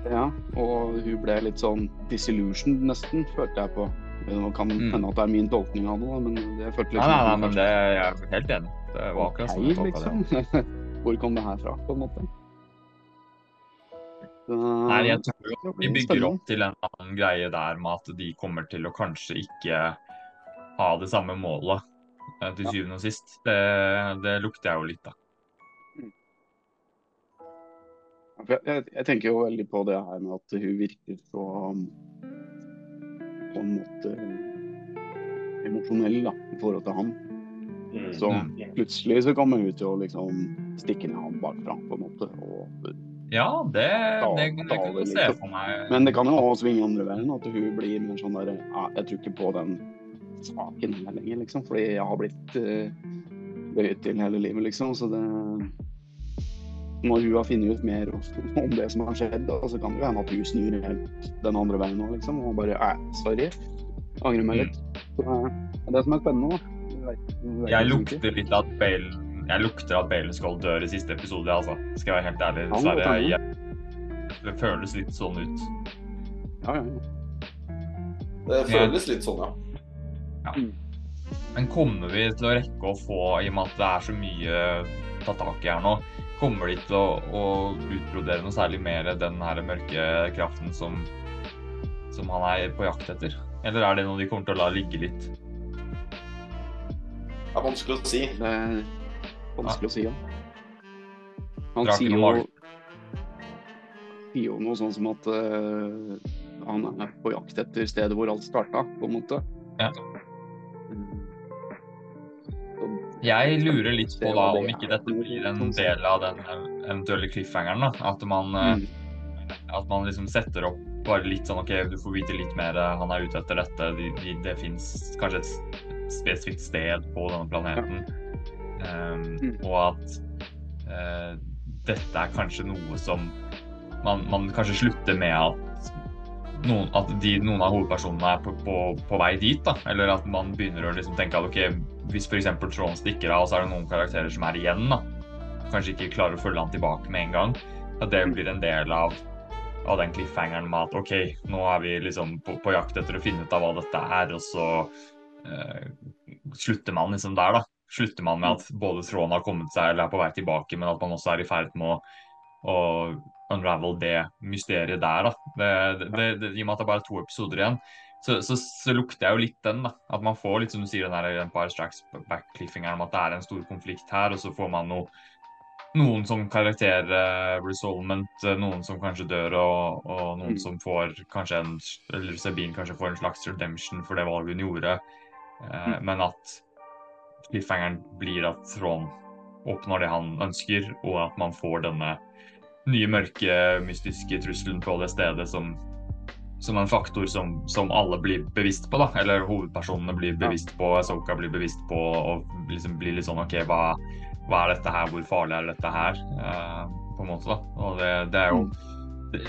Ja, og hun ble litt sånn disillusioned nesten, følte jeg på. Det kan Mm. hende at det er min tolkning av det, men det følte Nei, liksom nei, nei, men det jeg er helt enig. Det var akkurat sånn jeg det. liksom. Hvor kom det her fra, på en måte? Så, Nei, jeg tror jo det de bygger opp til en annen greie der med at de kommer til å kanskje ikke ha det samme målet eh, til syvende og sist. Det, det lukter jeg jo litt av. Jeg, jeg, jeg tenker jo veldig på det her med at hun virker så um, på en måte emosjonell da, i forhold til han. Mm. Så plutselig så kommer hun til å liksom stikke ned han bakfra, på en måte. Og, Ja, det, Da- det, det da kan jeg se liksom. for meg. men det kan jo også svinge andre veien, at hun blir mer sånn der ja, Jeg tror ikke på den saken lenger, liksom. Fordi jeg har blitt uh, bøyet til hele livet, liksom. Så det Når hun har funnet ut mer om det som har skjedd, da, så kan det jo hende at hun snur helt den andre veien nå, liksom. Og bare Æ, sorry. Angrer meg litt. Så, eh, det er det som er spennende, da. Jeg jeg Jeg lukter litt at Bale Jeg lukter at Bale skal dø i siste episode, altså. Skal jeg være helt ærlig. Ja, Dessverre. det Jeg, det føles litt sånn ut. Ja, ja, ja. Det føles litt sånn, ja. Men kommer vi til å rekke å få, i og med at det er så mye å ta tak i her nå, kommer de til å, å utbrodere noe særlig mer den her mørke kraften som, som han er på jakt etter? Eller er det noe de kommer til å la ligge litt? Det er vanskelig å si. Det er vanskelig å si, ja. Han sier jo, sier jo noe sånn som at uh, han er på jakt etter stedet hvor alt starta, på en måte. Ja. Jeg lurer litt på da om ikke dette blir en del av den eventuelle cliffhangeren. da. At man, eh, Mm. at man liksom setter opp bare litt sånn OK, du får vite litt mer, eh, han er ute etter dette. De, de, det fins kanskje et spesifikt sted på denne planeten. Um, Mm. Og at uh, dette er kanskje noe som man, man kanskje slutter med at noen, at de, noen av hovedpersonene er på, på, på vei dit. da, Eller at man begynner å liksom tenke at ok, hvis f.eks. Trond stikker av, så er det noen karakterer som er igjen. da, Kanskje ikke klarer å følge han tilbake med en gang. At det blir en del av, av den cliffhangeren med at ok, nå er vi liksom på, på jakt etter å finne ut av hva dette er, og så eh, slutter man liksom der, da. Slutter man med at både Trond har kommet seg eller er på vei tilbake, men at man også er i ferd med å, å unravel det mysteriet der, da. Det, det, det, I og med at det bare er to episoder igjen, så, så, så lukter jeg jo litt den, da. At man får litt, som du sier, den der Empire Strikes Back-cliffingeren om at det er en stor konflikt her, og så får man noe noen som karakter-resolvement, noen som kanskje dør, og, og noen Mm. som får kanskje en Eller Sabine kanskje får en slags redemption for det valget hun gjorde. Eh, Men at cliffhangeren blir at Trond oppnår det han ønsker, og at man får denne nye, mørke, mystiske trusselen på det stedet som, som en faktor som, som alle blir bevisst på, da. Eller hovedpersonene blir bevisst på, Soka blir bevisst på, og liksom blir litt sånn OK, hva, hva er dette her, hvor farlig er dette her? Uh, på en måte, da. Og det, det er jo det,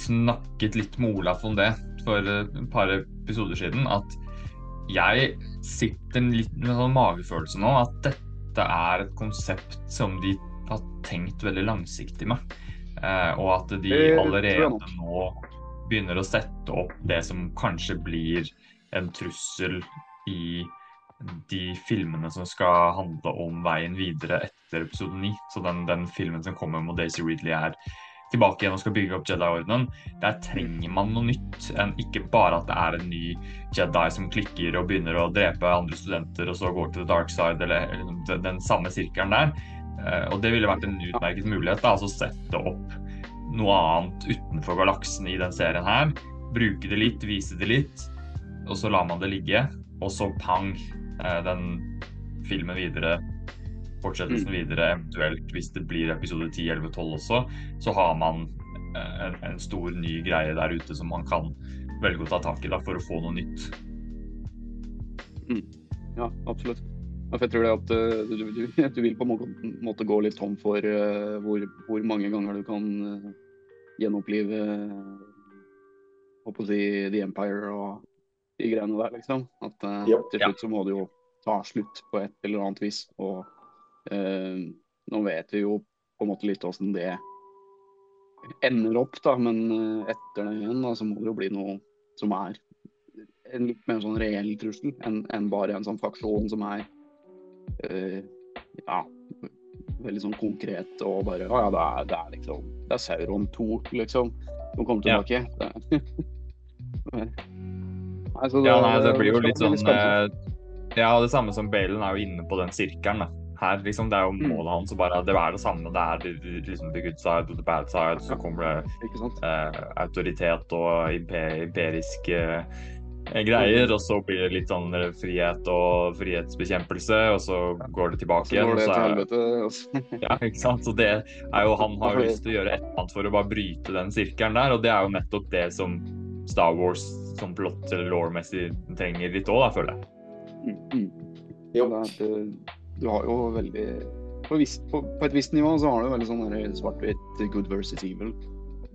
snakket litt med Olaf om det for et par episoder siden. At jeg sitter litt med en sånn magefølelse nå at dette er et konsept som de har tenkt veldig langsiktig med. Eh, og at de allerede nå begynner å sette opp det som kanskje blir en trussel i de filmene som skal handle om veien videre etter episode 9. Så den, den filmen som kommer med Daisy Ridley er tilbake igjen og skal bygge opp Jedi-ordenen. Der trenger man noe nytt enn ikke bare at det er en ny Jedi som klikker og begynner å drepe andre studenter og så går til the dark side, eller, eller den, den samme sirkelen der. Eh, og det ville vært en utmerket mulighet, da, altså sette opp noe annet utenfor galaksen i den serien her. Bruke det litt, vise det litt, og så lar man det ligge. Og så pang, eh, den filmen videre, fortsettelsen videre, eventuelt hvis det blir episode 10, 11, 12 også, så har man eh, en, en stor ny greie der ute som man kan velge å ta tak i da, for å få noe nytt. Ja, absolutt. Ja, for jeg tror det at eh, du, du, du vil på en måte, gå litt tom for eh, hvor, hvor mange ganger du kan eh, gjenopplive uh, håper å si The Empire og de greiene der, liksom. At Ja. til slutt så må du jo ta slutt på et eller annet vis. Og eh, nå vet vi jo på en måte litt åssen det ender opp, da. Men etter det igjen, da, så må det jo bli noe som er en litt mer sånn reell trussel enn en bare en sånn faksjon som er ja, veldig sånn konkret og bare Å ja, det er, det er liksom Det er Sauron 2, liksom, som kommer tilbake. Ja. nei, så Ja, nei, det blir jo litt sånn eh, Ja, det samme som Balen er jo inne på den sirkelen. da. Her, liksom, Det er jo Mm. målet hans å bare Det er det samme. Det er liksom the good side og the bad side. Så kommer det eh, autoritet og imperisk eh, greier. Mm. Og så blir det litt sånn eh, frihet og frihetsbekjempelse, og så går det tilbake Så igjen. går det så til er- helvete. og Ja, ikke sant? Så det er jo, Han har jo lyst til å gjøre et eller annet for å bare bryte den sirkelen der, og det er jo nettopp det som Star Wars som plott eller law-messig trenger litt òg, føler jeg. Mm, mm. Jo. Det eh, du har jo veldig på, på, på et visst nivå så har du veldig sånn svart-hvitt good versus evil.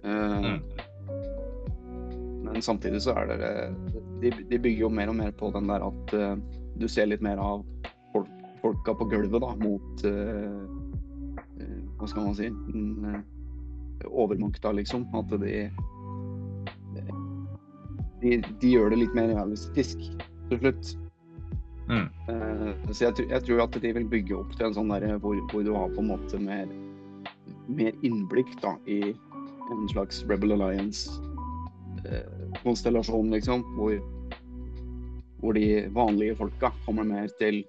Uh, Mm. Men samtidig så er det de, de bygger jo mer og mer på den der at uh, du ser litt mer av folk, folka på gulvet da, mot uh, uh, Hva skal man si? Den, overmakta, liksom. At de, de De gjør det litt mer realistisk til slutt. Mm. Så jeg, jeg tror at de vil bygge opp til en sånn der hvor, hvor du har på en måte mer, mer innblikk da, i en slags Rebel Alliance-konstellasjon, liksom. Hvor, hvor de vanlige folka kommer mer til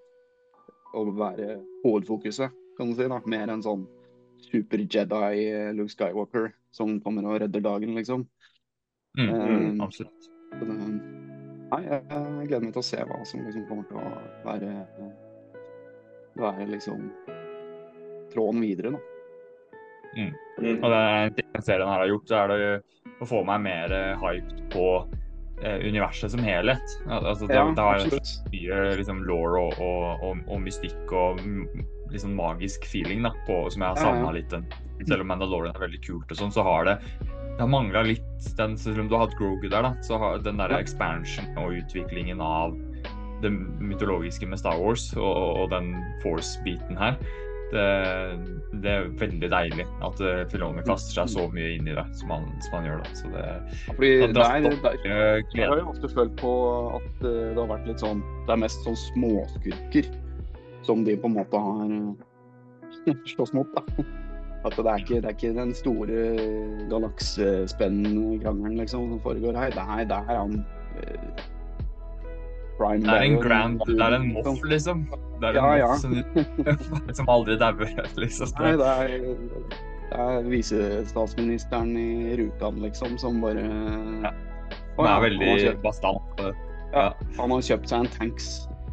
å være hovedfokuset, kan du si. da, Mer enn sånn super-Jedi eh, Luke Skywalker som kommer og redder dagen, liksom. Mm. Eh, Absolutt. nei, jeg, jeg gleder meg til å se hva som liksom kommer til å være Være liksom tråden videre, da. Mm. Og det er en ting serien her har gjort, så er det å få meg mer eh, hyped på eh, universet som helhet. Altså, det, Ja, det har absolutt. mye liksom, law og, og, og, og mystikk og mm, liksom magisk feeling da, på, som jeg har Ja, ja. litt. Selv om Mandalorian er veldig kult, og sånn, så har det det har mangla litt den, Selv om du har hatt Grogu der, da, så har den der expansion og utviklingen av det mytologiske med Star Wars og, og den force-biten her det, det er veldig deilig at uh, Filoni kaster seg så mye inn i det som han, som han gjør. da. Så det, Fordi Ja, da det, stopper der, jeg har jo ofte følt på at eh, det har vært litt sånn Det er mest sånn småskurker som de på en måte har eh, slåss mot, da. At det er ikke, det er ikke den store galaksespennende krangelen liksom, som foregår her. Det er, det er han eh, Prime det er en grand Det er en liksom. moff, liksom. Det er en Ja, moff som, som aldri dauer, liksom. Nei, det er, det er visestatsministeren i Rjukan, liksom, som bare Ja. Han er han veldig kjøpt- bastant. Ja, han har kjøpt seg en tanks.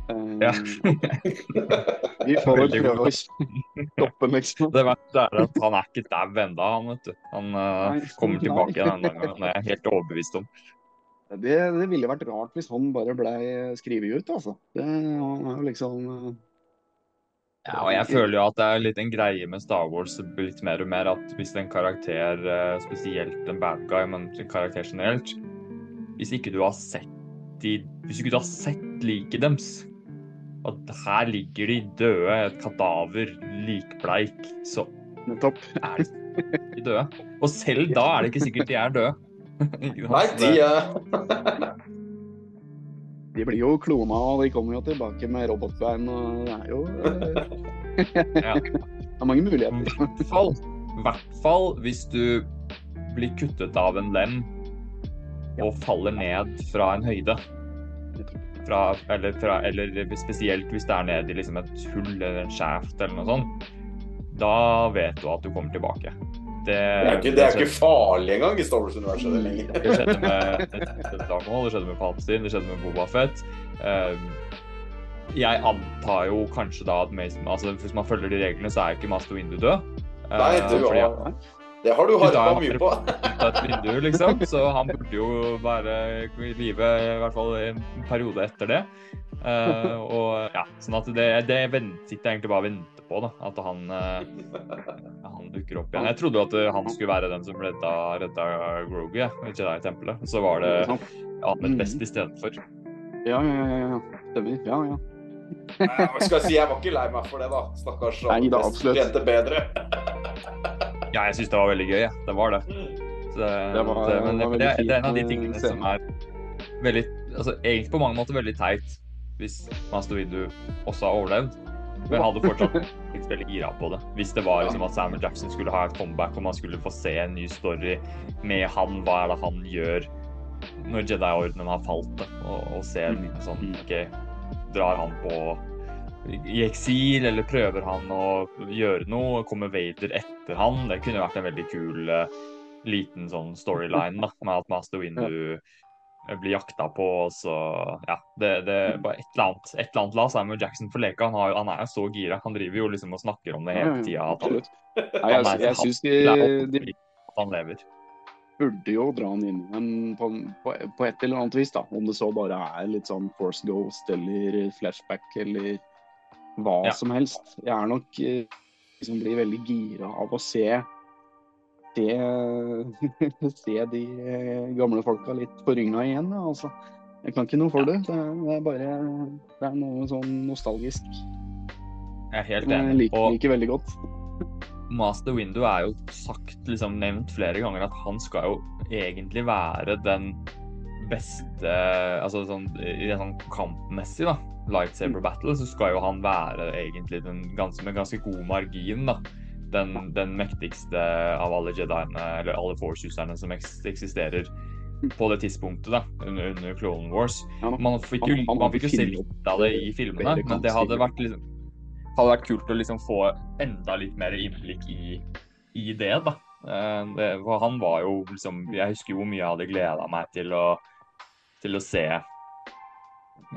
Um, Ja. Vi får vel prøve å stoppe liksom. Det verste er at han er ikke dau ennå, han, vet du. Han uh, kommer tilbake igjen en gang. Det er jeg helt overbevist om. Det, det ville vært rart hvis han bare ble skrevet ut, altså. Det han er jo liksom eh, Ja, og jeg føler jo at det er litt en greie med Star Wars litt mer og mer at hvis en karakter, eh, spesielt en bad guy, men en karakter generelt Hvis ikke du har sett de Hvis ikke du har sett liket deres At her ligger de døde, et kadaver, likbleik, så Nettopp. er de døde. Og selv da er det ikke sikkert de er døde. Nei, de er De blir jo klona, og de kommer jo tilbake med robotbein, og det er jo eh, Det er mange muligheter. i hvert fall hvis du blir kuttet av en lem og faller ned fra en høyde. Fra, eller, fra, eller spesielt hvis det er ned i liksom et hull eller en skjeft eller noe sånt. Da vet du at du kommer tilbake. Det, Det er ikke, det er ikke farlig engang i Star Wars-universet det lenger. det skjedde med skjedde det skjedde med Palpatine, det skjedde med Boba Fett. Eh, jeg antar jo kanskje da at Mason, altså Hvis man følger de reglene, så er ikke Master Windu død. Eh, Nei, du fordi har- han Det har du harpa mye på. ut av et vindu, liksom. Så han burde jo være i live i hvert fall en periode etter det. Uh, og ja, sånn at det, det sitter jeg egentlig bare og venter på, da. At han, uh, han dukker opp igjen. Jeg trodde jo at eh, han skulle være den som redda, redda Grogu ja, i Jedi-tempelet. Så var det? Ahmed Best istedenfor. Ja, ja, ja, ja. Stemmer. Ja, ja. Nei, skal jeg si? Jeg var ikke lei meg for det, da. Stakkars. Nei, da, absolutt. Tjente bedre. Ja, jeg syns det var veldig gøy. Ja. Det var det. Så, Det var- det, men det, det, er en av de tingene som er veldig altså, Egentlig på mange måter veldig teit hvis Master Windu også har overlevd. Men jeg hadde fortsatt blitt veldig gira på det. Hvis det var liksom at Samuel Jackson skulle ha et comeback og man skulle få se en ny story med han, hva er det han gjør når Jedi-ordenen har falt, og, og se liten sånn OK, drar han på i eksil, eller prøver han å gjøre noe? Kommer Vader etter han? Det kunne vært en veldig kul eh, liten sånn storyline, da, med at Master Windu blir jakta på, og så Ja, det, det er bare et eller annet. Et eller annet la Samuel Jackson få leke. Han, har, han er jo så gira. Han driver jo liksom og snakker om det hele tida. At han, jeg, han er- jeg syns de, de at han lever. burde jo dra han inn igjen på, på, på et eller annet vis, da. Om det så bare er litt sånn Force Ghost eller flashback eller hva Ja. som helst. Jeg er nok eh, liksom blir veldig gira av å se se, se de eh, gamle folka litt på rynga igjen. Altså. Jeg kan ikke noe for det. Det er, det bare det er noe sånn nostalgisk. Jeg er helt Jeg liker, liker veldig godt. Master Windu er jo sagt, liksom nevnt flere ganger, at han skal jo egentlig være den beste Altså sånn, sånn kampmessig, da, lightsaber battle, så skal jo han være egentlig den ganske, med ganske god margin, da. Den, den mektigste av alle jediene, eller alle force-userne som eksisterer på det tidspunktet, da, under, under Clone Wars. Man fikk jo, man fikk jo se litt av det i filmene, men det hadde vært, liksom, hadde vært kult å liksom få enda litt mer innblikk i, i det, da. Eh, Det, for han var jo liksom Jeg husker jo hvor mye jeg hadde gleda meg til å, til å se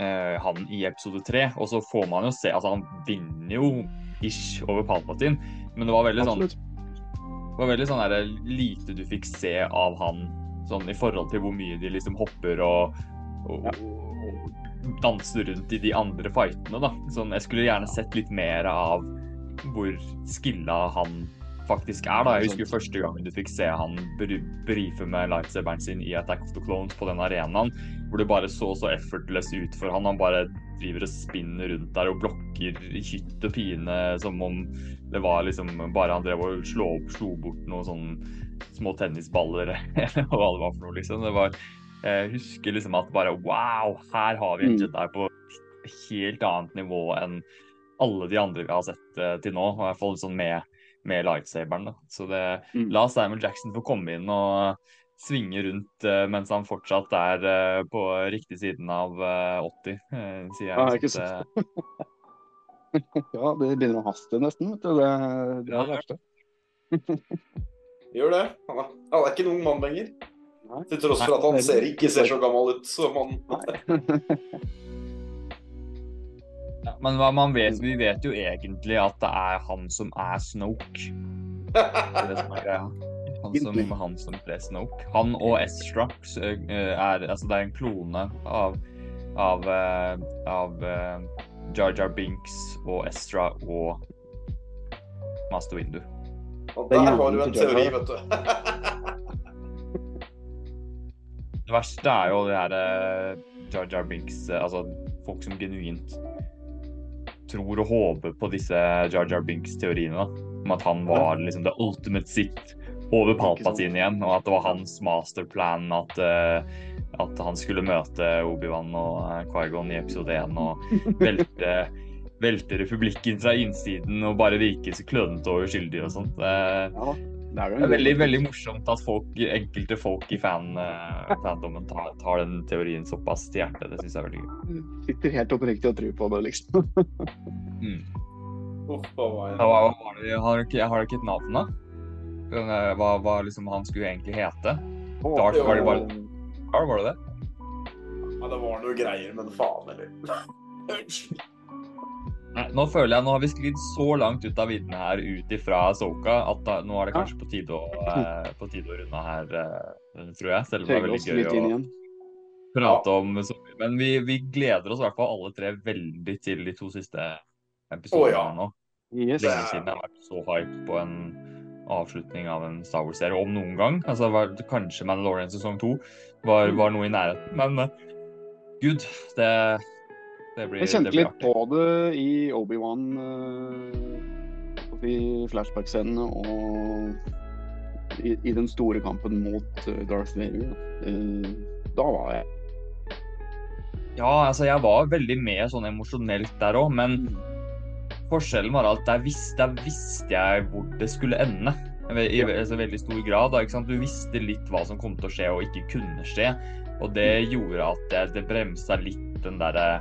eh, han i episode tre. Og så får man jo se Altså, han vinner jo ish over Palpatine, men det var veldig sånn det var veldig sånn der, lite du fikk se av han sånn i forhold til hvor mye de liksom hopper og, og, og danser rundt i de andre fightene. da. Sånn, jeg skulle gjerne sett litt mer av hvor skilla han faktisk er. da. Jeg husker første gangen du fikk se han brife med lightsaberen sin i Attack of the Clones på den arenaen, hvor det bare så så effortless ut for han. Han bare driver og spinner rundt der og blokker i hytt og pine som om det var liksom bare han drev og slo, slo bort noen sånne små tennisballer eller hva det var for noe, liksom. Det var Jeg husker liksom at bare wow, her har vi en Mm. Jedi på helt annet nivå enn alle de andre vi har sett eh, til nå. I hvert fall sånn med, med lightsaberen. Da. Så det Mm. La Samuel Jackson få komme inn og svinge rundt uh, mens han fortsatt er uh, på riktig siden av uh, 80, eh, sier jeg. Ja, ikke sant. det- Ja, det begynner å haste nesten, vet du. Det, det er det verste. Gjør det. Han er, han er ikke en ung mann lenger. Til tross for at han er- ser, ikke ser så gammel ut som han Ja, men hva man vet, vi vet jo egentlig at det er han som er Snoke. Det er det som er greia. Han som, han som ble Snoke. Han og Estra eh, er Altså, det er en klone av av, eh, av eh, Jar Jar Binks og Estra og Master Windu. Og er der har du en teori, vet du. Det verste er jo det her eh, Jar Jar Binks eh, Altså folk som genuint tror og håper på disse Jar Jar Binks-teoriene. Om at han var liksom the ultimate sitt over Palpatine igjen, og at det var hans masterplan at, uh, at han skulle møte Obi-Wan og eh, Qui-Gon i episode 1 og velte, velte republikken fra innsiden og bare virke så klønete og uskyldig og sånt. Det, Ja, det er det er veldig, veldig morsomt at folk, enkelte folk i fan, uh, fandommen tar, tar den teorien såpass til hjertet. Det syns jeg er veldig gøy. Sitter helt oppriktig og tror på det, liksom. Mm. Uff, hva var. Hva, hva var har, dere ikke, har dere ikke et navn, da? Eh, Hva, hva liksom han skulle egentlig hete? Darth, var det bare Hva var det det? Ja, det var noe greier, men faen heller. Nå føler jeg nå har vi sklidd så langt ut av viddene her ut ifra Soka at da, nå er det kanskje på tide å, eh, på tide å runde her, eh, tror jeg. Selv om det er veldig gøy å prate om så mye. Men vi, vi gleder oss i hvert fall alle tre veldig til de to siste episodene oh, ja. her nå. Yes. Lenge siden jeg har vært så hype på en avslutning av en Star Wars-serie, om noen gang. Altså, var, kanskje Mandalorian sesong to var, var noe i nærheten, men uh, gud, Det blir, Jeg kjente litt på det i Obi-Wan uh, i flashback-scenene og i, i, den store kampen mot uh, Darth Vader. Uh, da var jeg Ja, altså jeg var veldig med sånn emosjonelt der òg, men Mm. forskjellen var at der, visste, der visste jeg hvor det skulle ende. I, i altså, veldig stor grad. Da? Du visste litt hva som kom til å skje og ikke kunne skje. Og det gjorde at det, det bremsa litt den derre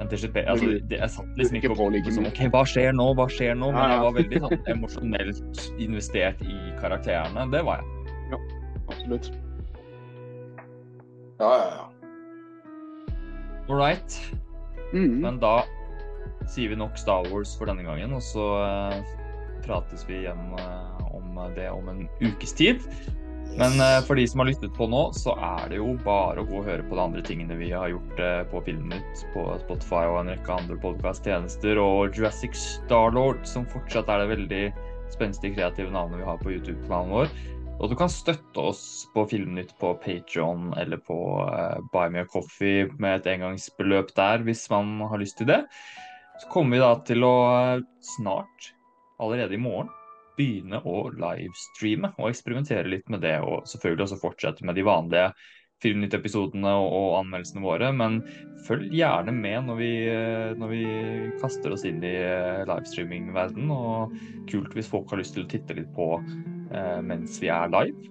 NTCP altså, Jeg satt liksom ikke på og like liksom, mye. OK, hva skjer nå? Hva skjer nå? Men jeg var veldig sånn emosjonelt investert i karakterene. Det var jeg. Ja, absolutt. Ja, ja, ja. All right. Mm. Men da sier vi nok Star Wars for denne gangen, og så eh, prates vi igjen eh, om det om en ukes tid. Men eh, for de som har lyttet på nå, så er det jo bare å gå og høre på de andre tingene vi har gjort eh, på Filmnytt, på Spotify og en rekke andre podkast-tjenester, og Jurassic Starlord, som fortsatt er det veldig spenstige, kreative navnet vi har på YouTube-kanalen vår. Og du kan støtte oss på Filmnytt på Patreon eller på uh, Buy Me a Coffee med et engangsbeløp der, hvis man har lyst til det. Så kommer vi da til å eh, snart, allerede i morgen, begynne å livestreame og eksperimentere litt med det. Og selvfølgelig også fortsette med de vanlige Filmnytt-episodene og, anmeldelsene våre. Men følg gjerne med når vi, eh, når vi kaster oss inn i eh, livestreaming-verden. Og kult hvis folk har lyst til å titte litt på eh, mens vi er live.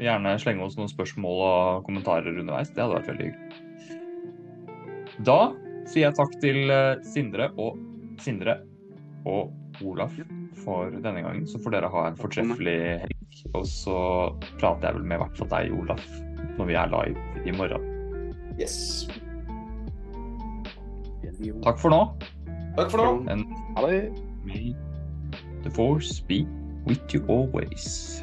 Gjerne slenge oss noen spørsmål og kommentarer underveis. Det hadde vært veldig hyggelig. Da sier jeg takk til Sindre og Sindre og Olaf for denne gangen. Så får dere ha en fortreffelig helg. Og så prater jeg vel med i hvert fall deg, Olaf, når vi er live i morgen. Yes. Takk for nå. Takk for nå. And Ha det. may the force be with you always.